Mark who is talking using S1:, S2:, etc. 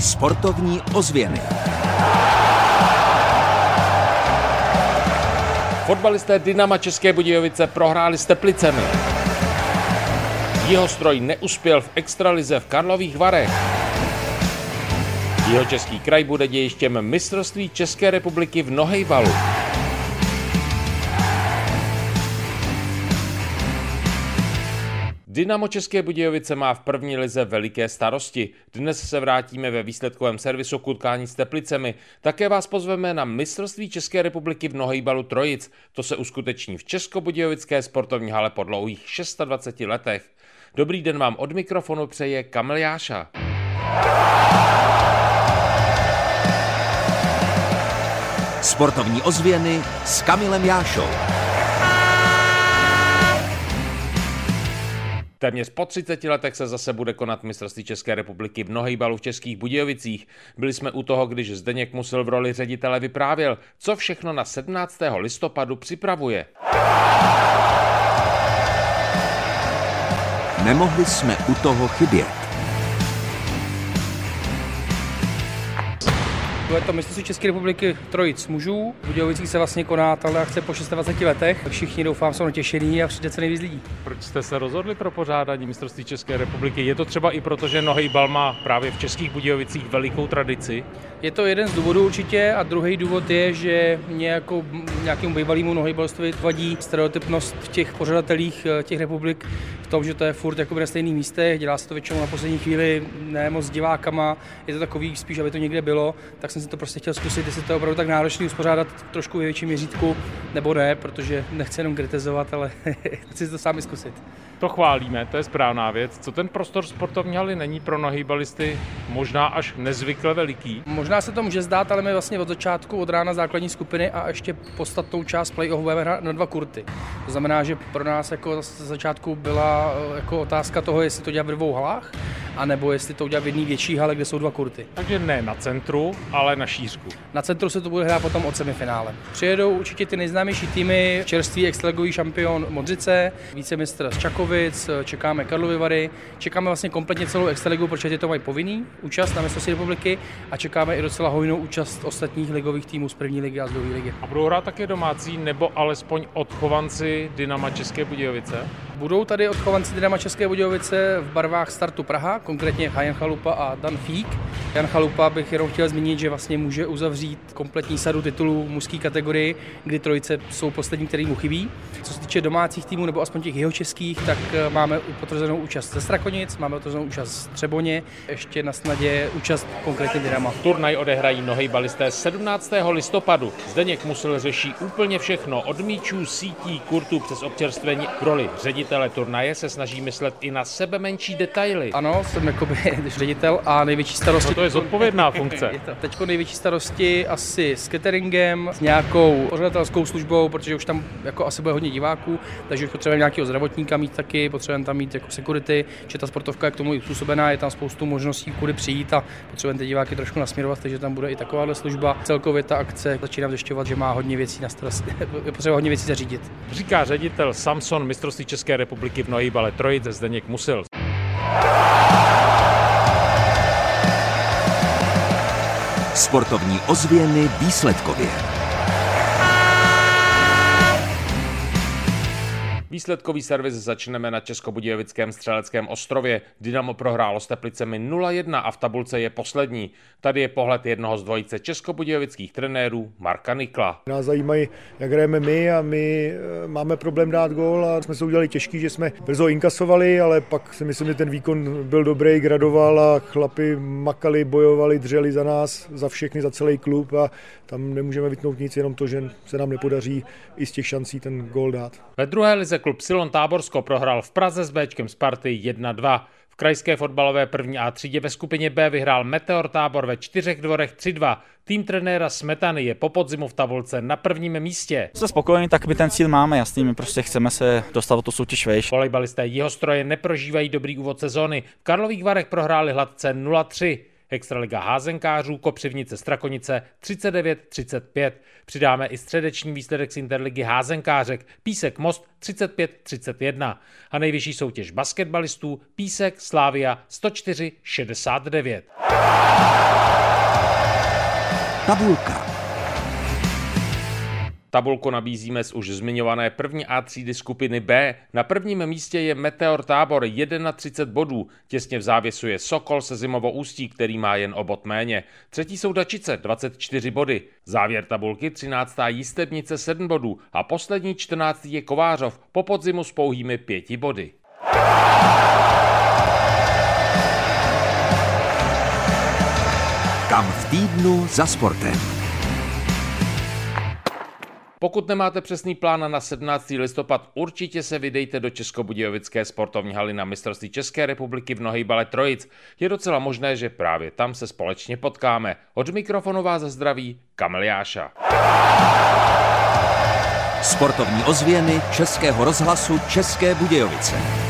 S1: Sportovní ozvěny.
S2: Fotbalisté Dynama České Budějovice prohráli s Teplicemi. Jeho stroj neuspěl v extralize v Karlových Varech. Jeho český kraj bude dějištěm mistrovství České republiky v Nohejbalu. Dynamo České Budějovice má v první lize veliké starosti. Dnes se vrátíme ve výsledkovém servisu k utkání s Teplicemi. Také vás pozveme na mistrovství České republiky v nohejbalu Trojic. To se uskuteční v Českobudějovické sportovní hale po dlouhých 26 letech. Dobrý den vám od mikrofonu přeje Kamil Jáša.
S1: Sportovní ozvěny s Kamilem Jášou.
S2: Téměř po 30 letech se zase bude konat mistrovství České republiky v nohejbalu v Českých Budějovicích. Byli jsme u toho, když Zdeněk Musil v roli ředitele vyprávěl, co všechno na 17. listopadu připravuje.
S1: Nemohli jsme u toho chybět.
S3: Bude to mistrovství České republiky trojic mužů. V Budějovicích se vlastně koná tahle akce po 26 letech. Všichni doufám jsou natěšení a přijde co nejvíc lidí.
S2: Proč jste se rozhodli pro pořádání mistrovství České republiky? Je to třeba i proto, že nohejbal má právě v Českých Budějovicích velikou tradici?
S3: Je to jeden z důvodů určitě a druhý důvod je, že nějakou, nějakému bývalému nohejbalství vadí stereotypnost v těch pořadatelích eh, těch republik tom, že to je furt jako na stejných místech, dělá se to většinou na poslední chvíli, ne moc s divákama, je to takový spíš, aby to někde bylo, tak jsem si to prostě chtěl zkusit, jestli to je opravdu tak náročný uspořádat trošku ve větším měřítku, nebo ne, protože nechci jenom kritizovat, ale chci to sami zkusit.
S2: To chválíme, to je správná věc. Co ten prostor sportovní haly není pro nohybalisty možná až nezvykle veliký?
S3: Možná se to může zdát, ale my vlastně od začátku, od rána základní skupiny a ještě podstatnou část play-off budeme hrát na dva kurty. To znamená, že pro nás jako z začátku byla eh, jako otázka toho, jestli to dělat v dvou halách, anebo jestli to udělat v jedné větší hale, kde jsou dva kurty.
S2: Takže ne na centru, ale na šířku.
S3: Na centru se to bude hrát potom od semifinále. Přijedou určitě ty nejznámější týmy, čerstvý extraligový šampion Modřice, vícemistr z Čakovic, čekáme Karlovy Vary, čekáme vlastně kompletně celou extraligu, protože ty to mají povinný účast na mistrovství republiky a čekáme i docela hojnou účast ostatních ligových týmů z první ligy a z druhé ligy.
S2: A budou hrát také domácí nebo alespoň odchovanci Dynama České Budějovice?
S3: Budou tady odchovanci Dynama České Budějovice v barvách startu Praha, konkrétně Jan Chalupa a Dan Fík. Jan Chalupa bych jenom chtěl zmínit, že vlastně může uzavřít kompletní sadu titulů mužské kategorii, kdy trojice jsou poslední, který mu chybí. Co se týče domácích týmů nebo aspoň těch jeho českých, tak eh, máme potvrzenou účast ze Strakonic, máme potvrzenou účast z Třeboně, ještě na snadě účast konkrétně Dynama.
S2: Turnaj odehrají nohejbalisté 17. listopadu. Zdeněk musel řeší úplně všechno, od míčů, sítí, kurtů přes občerstvení. Roli ředitele turnaje se snaží myslet i na sebe menší detaily.
S3: Ano, jsem jakoby ředitel a největší starosti. No
S2: to je zodpovědná funkce.
S3: Teď největší starosti asi s cateringem, s nějakou pořadatelskou službou, protože už tam jako asi bude hodně diváků, takže už potřebujeme nějakého zdravotníka mít taky, potřebujeme tam mít jako security, že ta sportovka je k tomu způsobená, je tam spoustu možností, kudy přijít a potřebujeme ty diváky trošku nasměrovat, takže tam bude i takováhle služba. Celkově ta akce začínám zjišťovat, že má hodně věcí na starosti, je potřeba hodně věcí zařídit.
S2: Říká ředitel Samson mistrovství České republiky v Nohýbale Trojice Zdeněk Musil.
S1: Sportovní ozvěny výsledkově.
S2: Výsledkový servis začneme na Českobudějovickém střeleckém ostrově. Dynamo prohrálo s Teplicemi 0-1 a v tabulce je poslední. Tady je pohled jednoho z dvojice českobudějovických trenérů Marka Nikla.
S4: Nás zajímají, jak hrajeme my a my eh, máme problém dát gól a jsme se udělali těžký, že jsme brzo inkasovali, ale pak si myslím, že ten výkon byl dobrý, gradoval a chlapi makali, bojovali, dřeli za nás, za všechny, za celý klub a tam nemůžeme vytnout nic, jenom to, že se nám nepodaří i z těch šancí ten gól dát.
S2: Ve druhé lize klub Silon Táborsko prohrál v Praze s Bčkem Sparty 1-2. V krajské fotbalové první A třídě ve skupině B vyhrál Meteor Tábor ve čtyřech dvorech 3-2. Tým trenéra Smetany je po podzimu v tabulce na prvním místě.
S5: Jsme spokojení, tak my ten cíl máme jasný, my prostě chceme se dostat do tu soutěž vejš.
S2: Volejbalisté jeho stroje neprožívají dobrý úvod sezóny. V Karlových Varech prohráli hladce 0-3. Extraliga házenkářů Kopřivnice Strakonice 39-35. Přidáme i středeční výsledek z Interligy házenkářek Písek Most 35-31. A nejvyšší soutěž basketbalistů Písek Slávia 104-69.
S1: Tabulka.
S2: Tabulku nabízíme z už zmiňované první A třídy skupiny B. Na prvním místě je Meteor Tábor 31 bodů. Těsně v závěsu je Sokol se Zimovo ústí, který má jen o bod méně. Třetí jsou Dačice 24 body. Závěr tabulky 13. Jistebnice 7 bodů a poslední 14. je Kovářov po podzimu s pouhými 5 body.
S1: Kam v týdnu za sportem.
S2: Pokud nemáte přesný plán na 17. listopad, určitě se vydejte do Českobudějovické sportovní haly na mistrovství České republiky v nohejbale Trojic. Je docela možné, že právě tam se společně potkáme. Od mikrofonu vás zdraví Kamil Jáša.
S1: Sportovní ozvěny Českého rozhlasu České Budějovice.